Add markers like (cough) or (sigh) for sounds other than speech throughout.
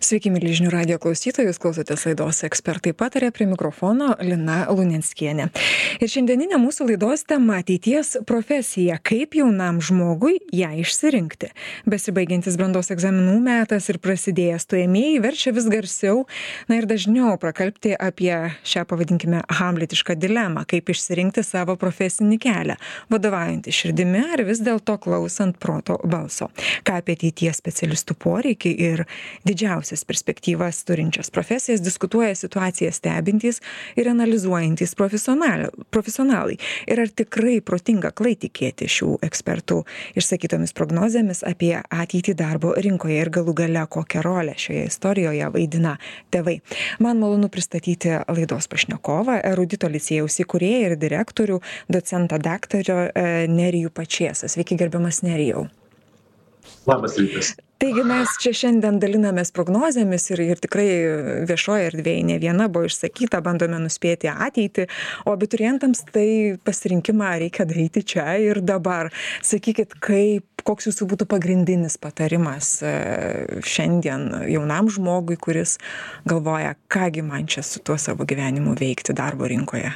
Sveiki, mėly žinių radio klausytojus, klausotės laidos ekspertai patarė prie mikrofono Lina Lunenskienė. Ir šiandieninė mūsų laidos tema - ateities profesija - kaip jaunam žmogui ją išsirinkti. Besibaigiantis brandos egzaminų metas ir prasidėjęs stojamieji verčia vis garsiau, na ir dažniau prakalbti apie šią, pavadinkime, hamletišką dilemą - kaip išsirinkti savo profesinį kelią - vadovaujantį širdimi ar vis dėlto klausant proto balso. Ką apie ateities specialistų poreikį ir didžiausią įvairiausias perspektyvas turinčias profesijas diskutuoja situaciją stebintys ir analizuojantys profesionalai. Ir ar tikrai protinga klai tikėti šių ekspertų išsakytomis prognozėmis apie ateitį darbo rinkoje ir galų gale kokią rolę šioje istorijoje vaidina tėvai. Man malonu pristatyti laidos pašnekovą, erudito licėjaus įkūrėją ir direktorių, docentą daktario e, Nerijų Pačiesą. Sveiki, gerbiamas Nerijau. Labas rytas taigi mes čia šiandien dalinamės prognozėmis ir ir tikrai viešoj erdvėj ne viena buvo išsakyta bandome nuspėti ateitį o abiturientams tai pasirinkimą reikia daryti čia ir dabar. Sakykit kaip koks jūsų būtų pagrindinis patarimas e, šiandien jaunam žmogui kuris galvoja ką gi man čia su tuo savo gyvenimu veikti darbo rinkoje?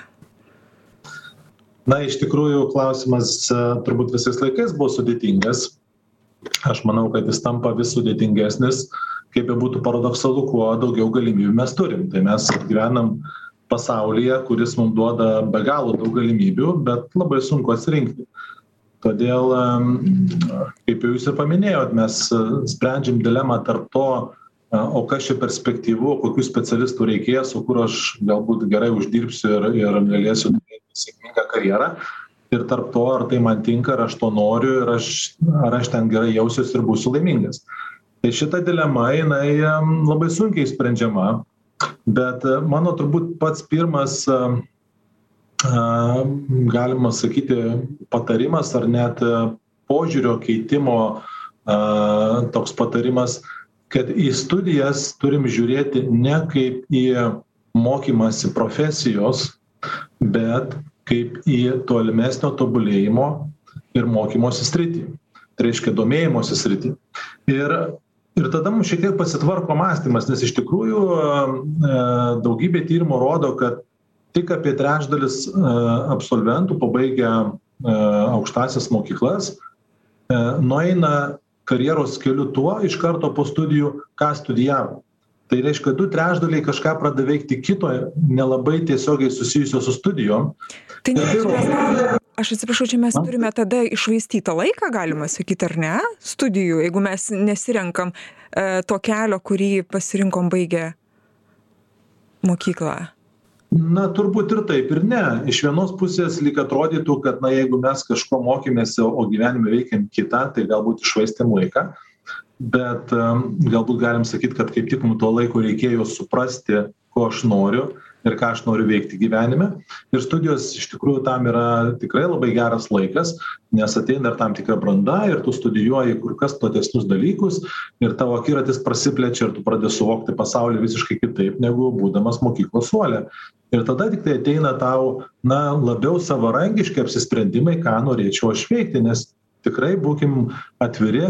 Na iš tikrųjų klausimas e, turbūt visais laikais buvo sudėtingas aš manau kad jis tampa vis sudėtingesnis. Kaip bebūtų paradoksalu kuo daugiau galimybių mes turim. Tai mes gyvenam pasaulyje kuris mum duoda be galo daug galimybių bet labai sunku atsirinkti. Todėl kaip jau jūs ir paminėjot mes e, sprendžiam dilemą tarp to e, o kas čia perspektyvu kokių specialistų reikės o kur aš galbūt gerai uždirbsiu ir ir galėsiu turėti sėkmingą karjerą ir tarp to ar tai man tinka ar aš to noriu ir aš ar aš ten gerai jausiuosi ir būsiu laimingas. Tai šita dilema jinai labai sunkiai sprendžiama bet e, mano turbūt pats pirmas galima sakyti patarimas ar net e, požiūrio keitimo toks patarimas kad į studijas turim žiūrėti ne kaip į mokymąsi profesijos bet kaip į tolimesnio tobulėjimo ir mokymosi sritį. Tai reiškia domėjimosi sritį. Ir, ir tada mums šiek tiek pasitvarko mąstymas, nes iš tikrųjų e, daugybė tyrimų rodo, kad tik apie trečdalis e, absolventų pabaigę e, aukštasias mokyklas nueina karjeros keliu tuo iš karto po studijų, ką studijavo tai reiškia du trečdaliai kažką pradeda veikti kito nelabai tiesiogiai susijusio su studijom. Tai ne aš atsiprašau čia mes turime tada iššvaistytą laiką galima sakyt ar ne studijų jeigu mes nesirenkam e, to kelio kurį pasirinkom baigę mokyklą? Na turbūt ir taip ir ne. Iš vienos pusės lyg atrodytų kad na jeigu mes kažko mokėmės o gyvenime veikiam kitą tai galbūt iššvaistėm laiką bet galbūt galim sakyt kad kaip tik mum to laiko reikėjo suprasti ko aš noriu ir ką aš noriu veikti gyvenime. Ir studijos iš tikrųjų tam yra tikrai labai geras laikas nes ateina ir tam tikra branda ir tu studijuoji kur kas platesnius dalykus ir tavo akiratis prasiplečia ir tu pradedi suvokti pasaulį visiškai kitaip negu būdamas mokyklos suole. Ir tada tiktai ateina tau na labiau savarankiški apsisprendimai ką norėčiau aš veikti nes tikrai būkim atviri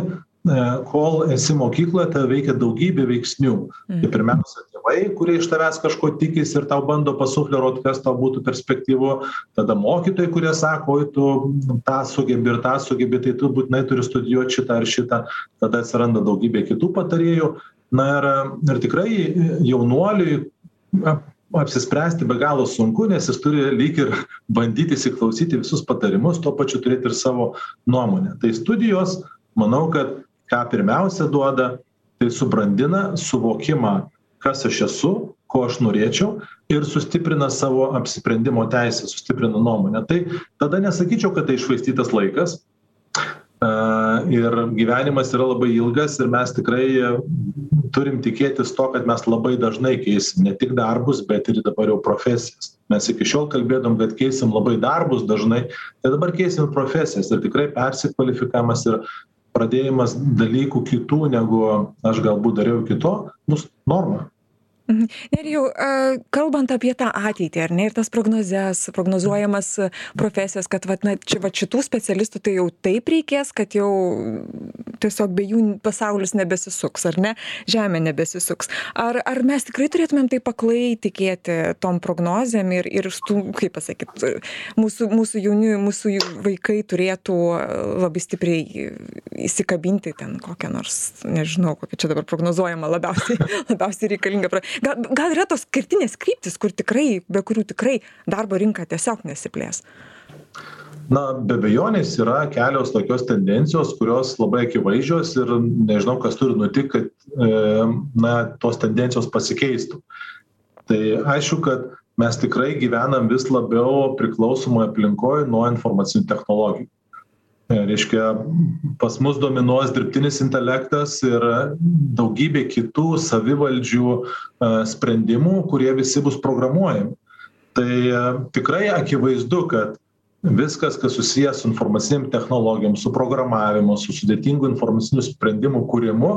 kol esi mokykloje tave veikia daugybė veiksnių. Tai mhm. pirmiausia tėvai kurie iš tavęs kažko tikisi ir tau bando pasufleruot kas tau būtų perspektyvu. Tada mokytojai kurie sako oi tu tą sugebi ir tą sugebi tai tu būtinai turi studijuot šitą ar šitą. Tada atsiranda daugybė kitų patarėjų. Na ir ir tikrai jaunuoliui apsispręsti be galo sunku nes jis turi lyg ir bandyt įsiklausyt į visus patarimus tuo pačiu turėt ir savo nuomonę. Tai studijos manau kad ką pirmiausia duoda tai subrandina suvokimą kas aš esu ko aš norėčiau ir sustiprina savo apsisprendimo teisę sustiprina nuomonę. Tai tada nesakyčiau kad tai iššvaistytas laikas ir gyvenimas yra labai ilgas ir mes tikrai turim tikėtis to kad mes labai dažnai keisim ne tik darbus bet ir dabar jau profesijas. Mes iki šiol kalbėdavom kad keisim labai darbus dažnai tai dabar keisim profesijas ir tikrai persikvalifikavimas ir pradėjimas dalykų kitų negu aš galbūt dariau iki to bus norma Mhm. Nerijau, kalbant apie tą ateitį, ar ne, ir tas prognozes, prognozuojamas profesijas, kad va, na, čia, va, šitų specialistų tai jau taip reikės, kad jau tiesiog be jų pasaulis nebesisuks, ar ne, žemė nebesisuks. Ar, ar mes tikrai turėtumėm taip paklai tikėti tom prognozėm ir, ir stu, kaip pasakyti, mūsų, mūsų jauni, mūsų vaikai turėtų labai stipriai įsikabinti ten kokią nors, nežinau, kokia čia dabar prognozuojama labiausiai, (laughs) labiausiai reikalinga gal gal yra tos kertinės kryptys kur tikrai be kurių tikrai darbo rinka tiesiog nesiplės? Na be abejonės yra kelios tokios tendencijos kurios labai akivaizdžios ir nežinau kas turi nutikt kad e, na tos tendencijos pasikeistų. Tai aišku kad mes tikrai gyvenam vis labiau priklausomoj aplinkoj nuo informacinių technologijų reiškia pas mus dominuos dirbtinis intelektas ir daugybė kitų savivaldžių e, sprendimų kurie visi bus programuojami. Tai e, tikrai akivaizdu kad viskas kas susiję su informacinėm technologijom su programavimu su sudėtingų informacinių sprendimų kūrimu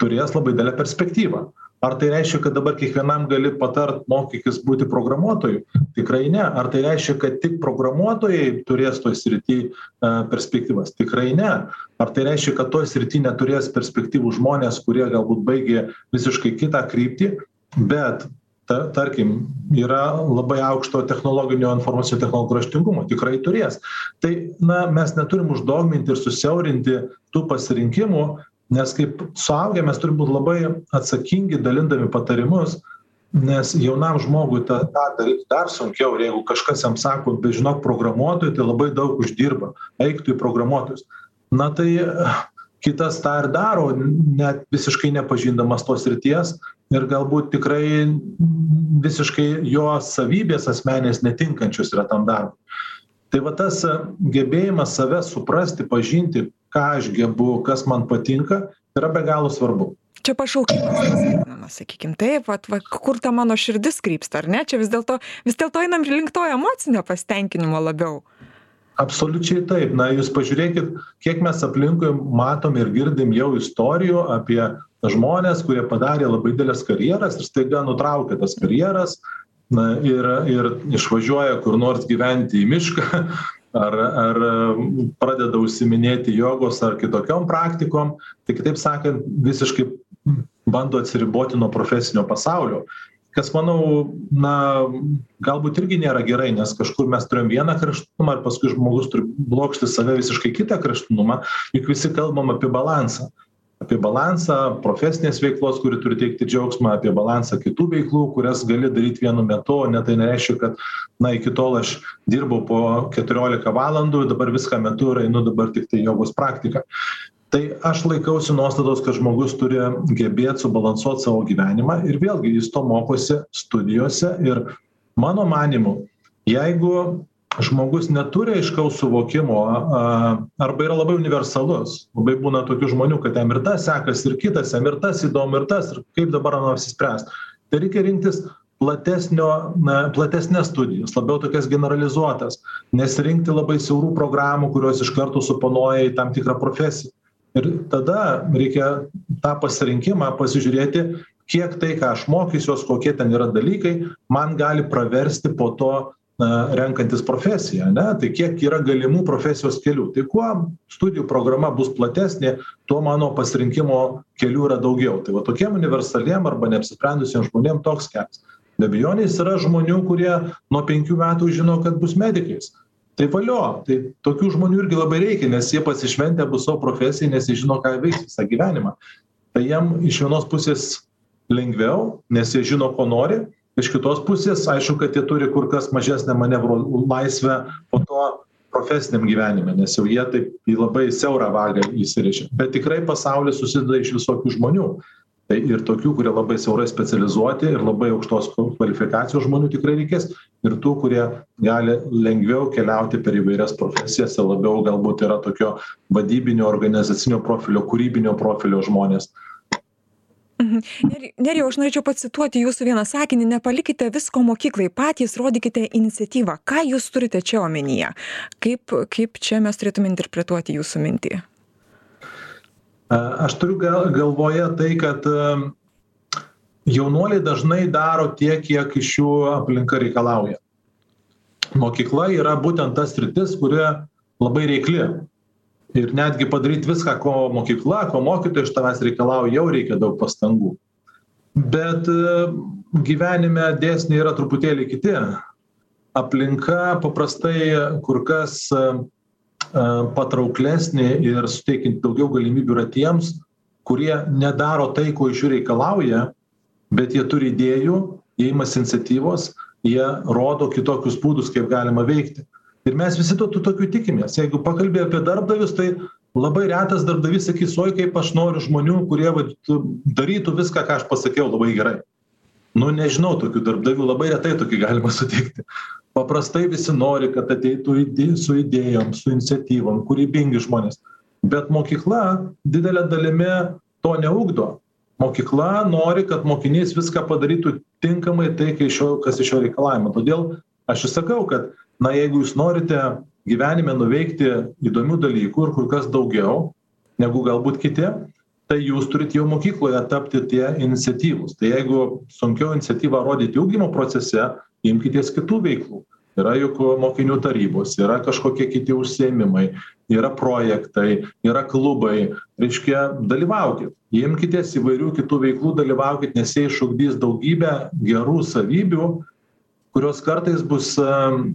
turės labai didelę perspektyvą ar tai reiškia kad dabar kiekvienam gali patart mokykis būti programuotoju? Tikrai ne. Ar tai reiškia kad tik programuotojai turės toj srity a e, perspektyvas? Tikrai ne. Ar tai reiškia kad toj srity neturės perspektyvų žmonės kurie galbūt baigė visiškai kitą kryptį? Bet ta tarkim yra labai aukšto technologinio informacinių technologijų raštingumo. Tikrai turės. Tai na mes neturim uždogminti ir susiaurinti tų pasirinkimų nes kaip suaugę mes turim būt labai atsakingi dalindami patarimus nes jaunam žmogui tą tą daryt dar sunkiau ir jeigu kažkas jam sako bet žinok programuotojai tai labai daug uždirba eik tu į programuotojus. Na tai kitas tą ir daro net visiškai nepažindamas tos srities ir galbūt tikrai visiškai jo savybės asmeninės netinkančios yra tam darbui. Tai va tas gebėjimas save suprasti pažinti ką aš gebu kas man patinka yra be galo svarbu. Čia pašaukimas tas vadinamas sakykim. Taip vat va kur ta mano širdis krypsta ar ne? Čia vis dėlto vis dėlto einam link to emocinio pasitenkinimo labiau. Absoliučiai taip. Na jūs pažiūrėkit kiek mes aplinkui matom ir girdim jau istorijų apie žmones kurie padarė labai dideles karjeras ir staiga nutraukė tas karjeras na ir ir išvažiuoja kur nors gyventi į mišką ar ar pradeda užsiiminėti jogos ar kitokiom praktikom tai kitaip sakant visiškai bando atsiriboti nuo profesinio pasaulio. Kas manau na galbūt irgi nėra gerai nes kažkur mes turėjom vieną kraštutinumą ir paskui žmogus turi blokšti save visiškai kitą kraštutinumą juk visi kalbam apie balansą apie balansą profesinės veiklos kuri turi teikti džiaugsmą apie balansą kitų veiklų kurias gali daryt vienu metu o ne tai nereiškia kad na iki tol aš dirbau po keturiolika valandų dabar viską metu ir einu dabar tiktai jogos praktiką. Tai aš laikausi nuostatos kad žmogus turi gebėt subalansuot savo gyvenimą ir vėlgi jis to mokosi studijose ir mano manymu jeigu žmogus neturi aiškaus suvokimo a arba yra labai universalus. Labai būna tokių žmonių kad jam ir tas sekasi ir kitas jam ir tas įdomu ir tas ir kaip dabar ano apsispręst. Tai reikia rinktis platesnio na platesnes studijas labiau tokias generalizuotas nesirinkti labai siaurų programų kurios iš karto suponuoja į tam tikrą profesiją. Ir tada reikia tą pasirinkimą pasižiūrėti kiek tai ką aš mokysiuos kokie ten yra dalykai man gali praversti po to na renkantis profesiją ane tai kiek yra galimų profesijos kelių? Tai kuo studijų programa bus platesnė tuo mano pasirinkimo kelių yra daugiau. Tai va tokiem universaliem arba neapsisprendusiem žmonėm toks kelias. Be abejonės yra žmonių kurie nuo penkių metų žino kad bus medikais. Tai valio tai tokių žmonių irgi labai reikia nes jie pasišventę bus savo profesijai nes jie žino ką jie veiks visą gyvenimą. Tai jiem iš vienos pusės lengviau nes jie žino ko nori iš kitos pusės aišku kad jie turi kur kas mažesnę manevro laisvę po to profesiniam gyvenime nes jau jie taip į labai siaurą vagą įsirėžia bet tikrai pasaulis susideda iš visokių žmonių. Tai ir tokių kurie labai siaurai specializuoti ir labai aukštos kvalifikacijos žmonių tikrai reikės ir tų kurie gali lengviau keliauti per įvairias profesijas ir labiau galbūt yra tokio vadybinio organizacinio profilio kūrybinio profilio žmonės Mhm. Nerijau, aš norėčiau pacituoti jūsų vieną sakinį, nepalikite visko mokyklai, patys rodykite iniciatyvą. Ką jūs turite čia omenyje? Kaip, kaip čia mes turėtume interpretuoti jūsų mintį? Aš turiu gal, galvoje tai, kad jaunuoliai dažnai daro tiek kiek iš jų aplinka reikalauja mokykla yra būtent ta sritis kuri labai reikli ir netgi padaryt viską ko mokykla ko mokytojai iš tavęs reikalauja jau reikia daug pastangų. Bet e, gyvenime dėsniai yra truputėlį kiti. Aplinka paprastai kur kas e, e, patrauklesnė ir suteikianti daugiau galimybių yra tiems kurie nedaro tai ko iš jų reikalauja bet jie turi idėjų jie imasi iniciatyvos jie rodo kitokius būdus kaip galima veikti ir mes visi to tų tokių tikimės. Jeigu pakalbi apie darbdavius tai labai retas darbdavys sakys oi kaip aš noriu žmonių kurie vat darytų viską ką aš pasakiau labai gerai. Nu nežinau tokių darbdavių labai retai tokį galima sutikti. Paprastai visi nori kad ateitų ide su idėjom su iniciatyvom kūrybingi žmonės. Bet mokykla didele dalimi to neugdo. Mokykla nori kad mokinys viską padarytų tinkamai tai kai iš jo kas iš jo reikalaujama todėl aš ir sakau kad na jeigu jūs norite gyvenime nuveikti įdomių dalykų ir kur kas daugiau negu galbūt kiti tai jūs turit jau mokykloje tapti tie iniciatyvūs. Tai jeigu sunkiau iniciatyvą rodyti ugdymo procese imkitės kitų veiklų. Yra juk mokinių tarybos yra kažkokie kiti užsiėmimai yra projektai yra klubai. Reiškia dalyvaukit. Imkitės įvairių kitų veiklų dalyvaukit nes jie išugdys daugybę gerų savybių kurios kartais bus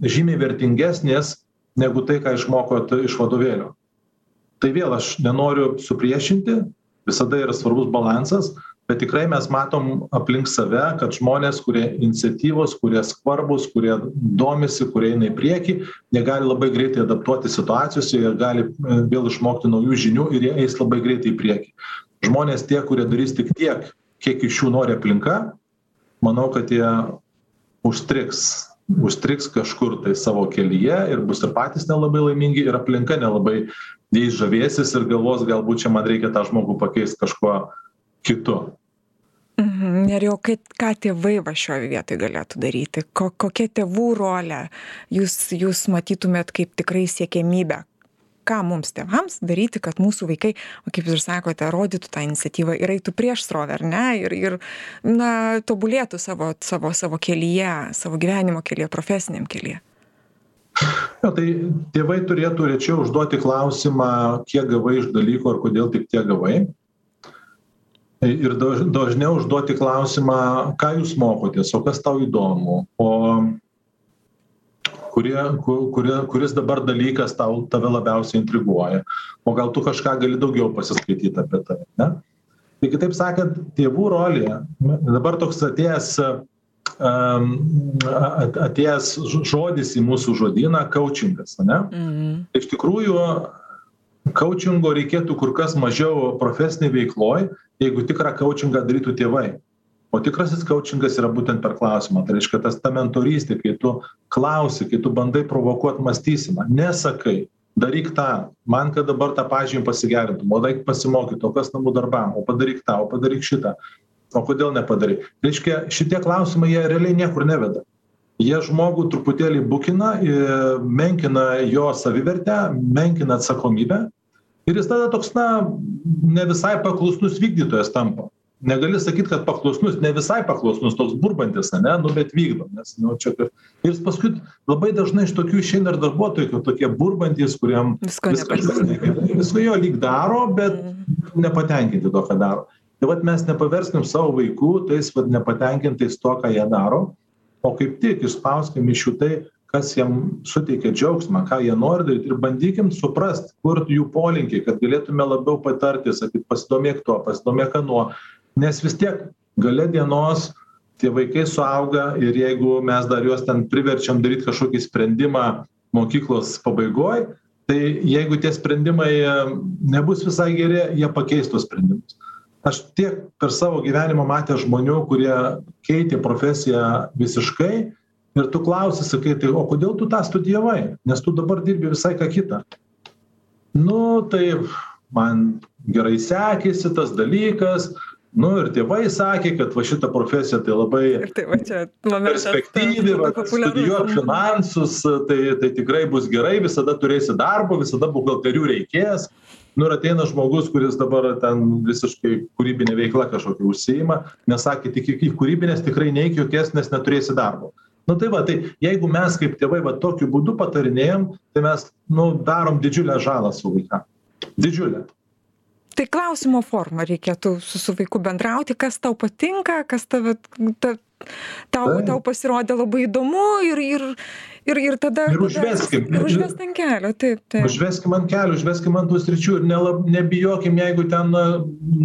žymiai vertingesnės negu tai ką išmokot iš vadovėlio. Tai vėl aš nenoriu supriešinti visada yra svarbus balansas bet tikrai mes matom aplink save kad žmonės kurie iniciatyvūs kurie skvarbūs kurie domisi kurie eina į priekį jie gali labai greitai adaptuotis situacijose ir gali e, vėl išmokti naujų žinių ir jie eis labai greitai į priekį. Žmonės tie kurie darys tik tiek kiek iš jų nori aplinka manau kad jie užstrigs užstrigs kažkur tai savo kelyje ir bus ir patys nelabai laimingi ir aplinka nelabai jais žavėsis ir galvos galbūt čia man reikia tą žmogų pakeist kažkuo kitu. Mhm. Nerijau, ką tėvai va šioje vietoje galėtų daryti? Ko, kokia tėvų rolė jūs, jūs matytumėt kaip tikrai siekėmybę? Ką mums tėvams daryti, kad mūsų vaikai, o kaip jūs ir sakote, rodytų tą iniciatyvą ir eitų prieš srovę, ar ne? Ir, ir na, tobulėtų savo, savo, savo kelyje, savo gyvenimo kelyje, profesiniam kelyje. Jo, tai tėvai turėtų rečiau užduoti klausimą, kiek gavai iš dalyko ir kodėl tik tiek gavai ir daž dažniau užduoti klausimą ką jūs mokotės o kas tau įdomu o kurie ku kurie kuris dabar dalykas tau tave labiausiai intriguoja. O gal tu kažką gali daugiau pasiskaityt apie tai ne? Tai kitaip sakant tėvų rolė dabar toks atėjęs um, atėjęs žodis į mūsų žodyną kaučingas ane? Mhm. iš tikrųjų kaučingo reikėtų kur kas mažiau profesinėj veikloj jeigu tikrą kaučingą darytų tėvai o tikrasis kaučingas yra būtent per klausimą. Tai reiškia tas ta mentorystė kai tu klausi kai tu bandai provokuot mąstyseną nesakai daryk tą man kad dabar tą pažymį pasigerintum o eik pasimokyt o kas namų darbam o padaryk tą o padaryk šitą o kodėl nepadarei reiškia šitie klausimai jie realiai niekur neveda. Jie žmogų truputėlį bukina ir menkina jo savivertę menkina atsakomybę ir jis tada toks na ne visai paklusnus vykdytojas tampa negali sakyt kad paklusnus ne visai paklusnus toks burbantis ane nu bet vykdo nes nu čia kad ir jis paskui labai dažnai iš tokių išeina ir darbuotojų kad tokie burbantys kuriem viskas visko jo lyg daro bet mm. nepatenkinti tuo ką daro. Tai vat mes nepaverskim savo vaikų tais vat nepatenkintais tuo ką jie daro o kaip tik išspauskim iš jų tai kas jiem suteikia džiaugsmą ką jie nori daryt. Ir bandykim suprast kur jų polinkiai kad galėtume labiau patarti sakyt pasidomėk tuo pasidomėk anuo nes vis tiek gale dienos tie vaikai suauga ir jeigu mes dar juos ten priverčiam daryt kažkokį sprendimą mokyklos pabaigoj tai jeigu tie sprendimai nebus visai geri jie pakeis tuos sprendimus. Aš tiek per savo gyvenimą matęs žmonių kurie keitė profesiją visiškai ir tu klausi sakai tai o kodėl tu tą studijavai? Nes tu dabar dirbi visai ką kita nu tai man gerai sekėsi tas dalykas nu ir tėvai sakė kad va šita profesija tai labai tai perspektyvi va studijuok finansus tai tai tikrai bus gerai visada turėsi darbo visada buhalterių reikės. Nu ir ateina žmogus kuris dabar ten visiškai kūrybine veikla kažkokia užsiima nes sakė tik iki kūrybinės tikrai neik jokies nes neturėsi darbo. Nu tai va tai jeigu mes kaip tėvai va tokiu būdu patarinėjam tai mes nu darom didžiulę žalą savo vaikam. Didžiulę tai klausimo forma reikėtų su su vaiku bendrauti kas tau patinka kas tave ta tau tau pasirodė labai įdomu ir ir ir ir tada ir užveskim ir užvest ant kelio taip taip. Užveskim ant kelio užveskim ant tų sričių ir nelab nebijokim jeigu ten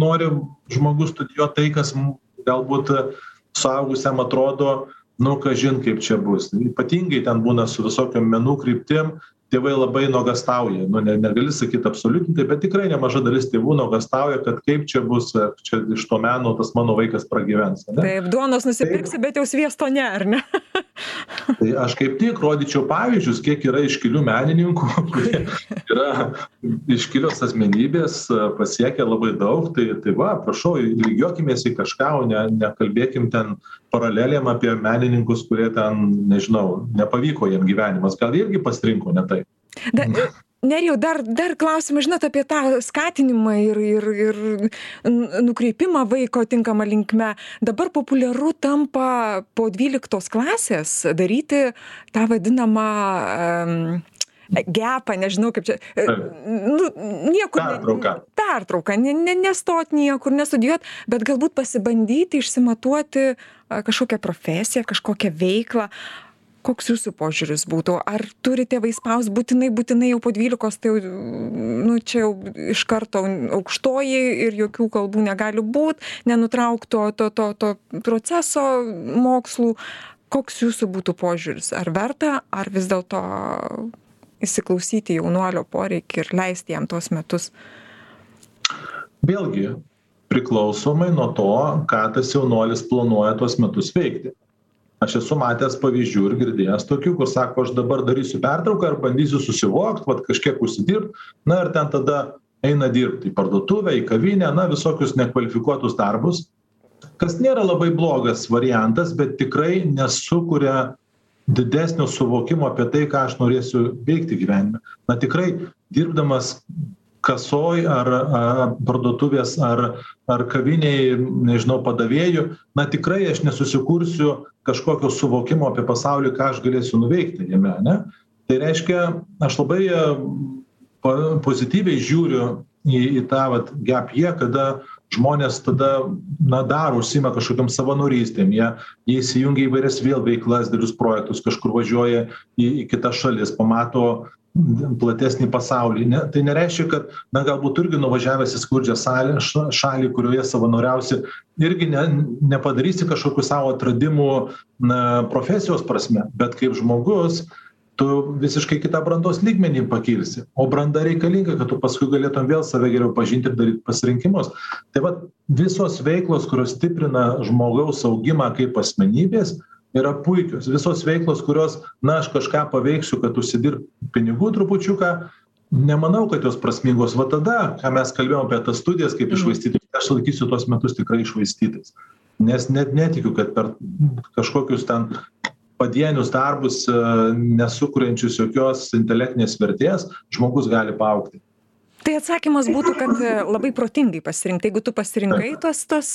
nori žmogus studijuot tai kas galbūt suaugusiam atrodo nu kažin kaip čia bus. Ypatingai ten būna su visokiom menų kryptim tėvai labai nuogąstauja. Nu ne negali sakyt absoliutintai bet tikrai nemaža dalis tėvų nuogąstauja kad kaip čia bus ar čia iš to meno tas mano vaikas pragyvens ane? Taip duonos nusipirksi bet jau sviesto ne ar ne (laughs) tai aš kaip tik rodyčiau pavyzdžius kiek yra iškilių menininkų (laughs) kurie yra iškilios asmenybės pasiekę labai daug. Tai tai va prašau lygiuokimės į kažką o ne nekalbėkim ten paralelėm apie menininkus kurie ten nežinau nepavyko jiem gyvenimas. Gal irgi pasirinko ne taip? Da nerijau dar dar klausimas žinot apie tą skatinimą ir ir ir nukreipimą vaiko tinkama linkme. Dabar populiaru tampa po dvyliktos klasės daryti tą vadinamą gepą nežinau kaip čia nu niekur pertrauką. Pertrauką ne ne nestot niekur nestudijuot bet galbūt pasibandyti išsimatuoti kažkokią profesiją kažkokią veiklą koks jūsų požiūris būtų? Ar turi tėvai spaust būtinai būtinai jau po dvylikos tai jau nu čia jau iš karto aukštoji ir jokių kalbų negali būt nenutraukt to to to to proceso mokslų. Koks jūsų būtų požiūris? Ar verta ar vis dėlto įsiklausyti jaunuolio poreikį ir leisti jam tuos metus? Vėlgi priklausomai nuo to ką tas jaunuolis planuoja tuos metus veikti aš esu matęs pavyzdžių ir girdėjęs tokių kur sako aš dabar darysiu pertrauką ir bandysiu susivokt vat kažkiek užsidirbt. Na ir ten tada eina dirbt į parduotuvę į kavinę na visokius nekvalifikuotus darbus. Kas nėra labai blogas variantas bet tikrai nesukuria didesnio suvokimo apie tai ką aš norėsiu veikti gyvenime. Na tikrai dirbdamas kasoj ar ar parduotuvės ar ar kavinėj nežinau padavėju na tikrai aš nesusikursiu kažkokio suvokimo apie pasaulį ką aš galėsiu nuveikti jame ane tai reiškia aš labai pa pozityviai žiūriu į į tą vat gap year kada žmonės tada na daro užsiima kažkokiom savanorystėm jie jie įsijungia į įvairias vėl veiklas didelius projektus kažkur važiuoja į į kitas šalis pamato platesnį pasaulį. Ne tai nereiškia kad na galbūt tu irgi nuvažiavęs į skurdžią salę ša šalį kurioje savanoriausi irgi ne nepadarysi kažkokių sau atradimų na profesijos prasme bet kaip žmogus tu visiškai kitą brandos lygmenį pakilsi. O branda reikalinga kad tu paskui galėtum vėl save geriau pažinti ir daryt pasirinkimus. Tai vat visos veiklos kurios stiprina žmogaus augimą kaip asmenybės yra puikios. Visos veiklos kurios na aš kažką paveiksiu kad užsidirbt pinigų trupučiuką nemanau kad jos prasmingos. Va tada ką mes kalbėjom apie tas studijas kaip iššvaistytus aš laikysiu tuos metus tikrai iššvaistytais. Nes net netikiu kad per kažkokius ten padienius darbus nesukuriančius jokios intelektinės vertės žmogus gali paaugti tai atsakymas būtų kad labai protingai pasirinkt jeigu tu pasirinkai tuos tuos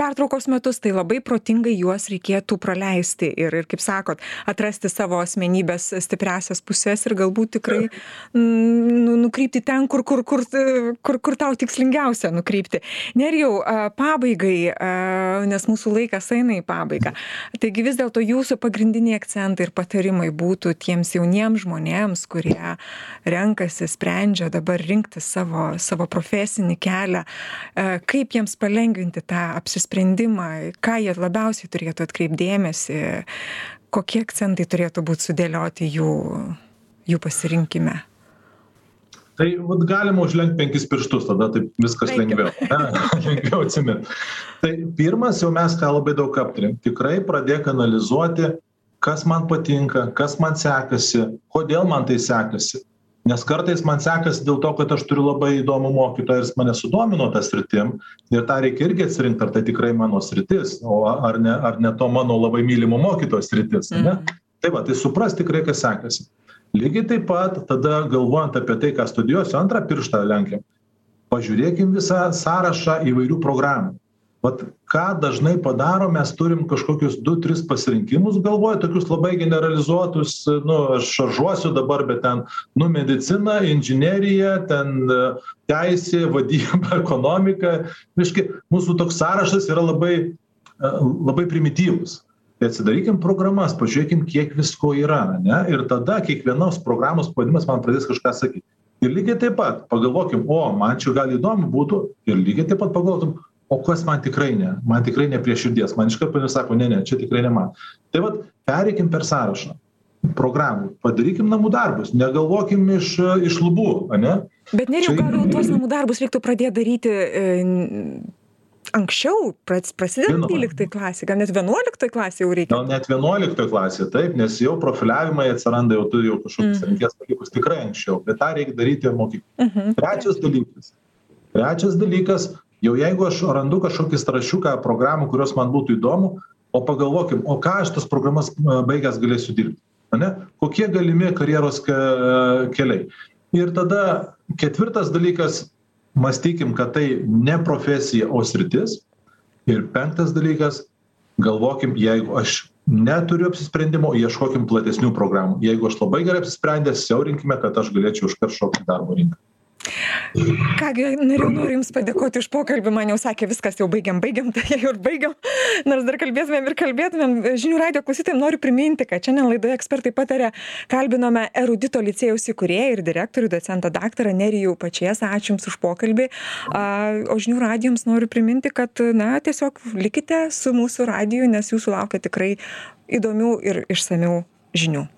pertraukos metus tai labai protingai juos reikėtų praleisti ir ir kaip sakot atrasti savo asmenybės stipriąsias puses ir galbūt tikrai nu nukrypti ten kur kur kur kur kur tau tikslingiausia nukrypti. Nerijau pabaigai nes mūsų laikas eina į pabaigą. Taigi vis dėlto jūsų pagrindiniai akcentai ir patarimai būtų tiems jauniems žmonėms kurie renkasi sprendžia dabar rinkt rinktis savo savo profesinį kelią. E, kaip jiems palengvinti tą apsisprendimą? Ką jie labiausiai turėtų atkreipt dėmesį? Kokie akcentai turėtų būt sudėlioti jų jų pasirinkime? Tai vat galima užlenkt penkis pirštus tada taip viskas lengviau. Ane (laughs) lengviau atsimint. Tai pirmas jau mes ką labai daug aptarėm tikrai pradėk analizuoti kas man patinka kas man sekasi kodėl man tai sekasi nes kartais man sekasi dėl to kad aš turiu labai įdomų mokytoją ir jis mane sudomino ta sritim ir tą reikia irgi atsirinkt ar tai tikrai mano sritis o ar ne ar ne to mano labai mylimo mokytojo sritis ane Mhm. tai va tai suprast tikrai kas sekasi. Lygiai taip pat tada galvojant apie tai ką studijuosiu antrą pirštą lenkiam. Pažiūrėkim visą sąrašą įvairių programų vat ką dažnai padarom mes turim kažkokius du tris pasirinkimus galvoj tokius labai generalizuotus nu aš šaržuosiu dabar bet ten nu medicina inžinerija ten e, teisė vadyba (laughs) ekonomika. Reiškia mūsų toks sąrašas yra labai e, labai primityvus. Tai atsidarykim programas pažiūrėkim kiek visko yra ane ir tada kiekvienos programos pavadinimas man pradės kažką sakyt ir lygiai taip pat pagalvokim o man čia gal įdomu būtų ir lygiai taip pat pagalvotum o kas man tikrai ne? Man tikrai ne prie širdies. Man iškart pasako ne ne čia tikrai ne man. Tai vat pereikim per sąrašą. Programų. Padarykim namų darbus. Negalvokim iš iš lubų ane? Bet nerijau gal tuos namų darbus reiktų pradėt daryti e, anksčiau? Žinoma. dvyliktai klasei gal net vienuoliktoj klasėj jau reikia? Gal net vienuoliktoj klasėj taip nes jau profiliavimai atsiranda jau tu jau kažkokius Mhm. renkies dalykus tikrai anksčiau bet tą reik daryti mokykloj. Mhm. trečias dalykas. Trečias dalykas jau jeigu aš randu kažkokį sąrašiuką programų kurios man būtų įdomu o pagalvokim o ką aš tas programas a, baigęs galėsiu dirbt ane? Kokie galimi karjeros ke keliai? Ir tada ketvirtas dalykas mąstykim kad tai ne profesija o sritis. Ir penktas dalykas galvokim jeigu aš neturiu apsisprendimo ieškokim platesnių programų. Jeigu aš labai gerai apsisprendęs siaurinkime kad aš galėčiau iškart šokt į darbo rinką ką gi nerijau noriu jums padėkoti už pokalbį. Man jau sakė viskas jau baigiam baigiam (laughs) tai jau ir baigiam. Nors dar kalbėtumėm ir kalbėtumėm. Žinių radijo klausytojam noriu priminti kad šiandien laidoje ekspertai pataria kalbinome erudito licėjaus įkūrėją ir direktorių docentą daktarą nerijų pačėsą ačiū jums už pokalbį. O žinių radijo jums noriu priminti kad na tiesiog likite su mūsų radiju nes jūsų laukia tikrai įdomių ir išsamių žinių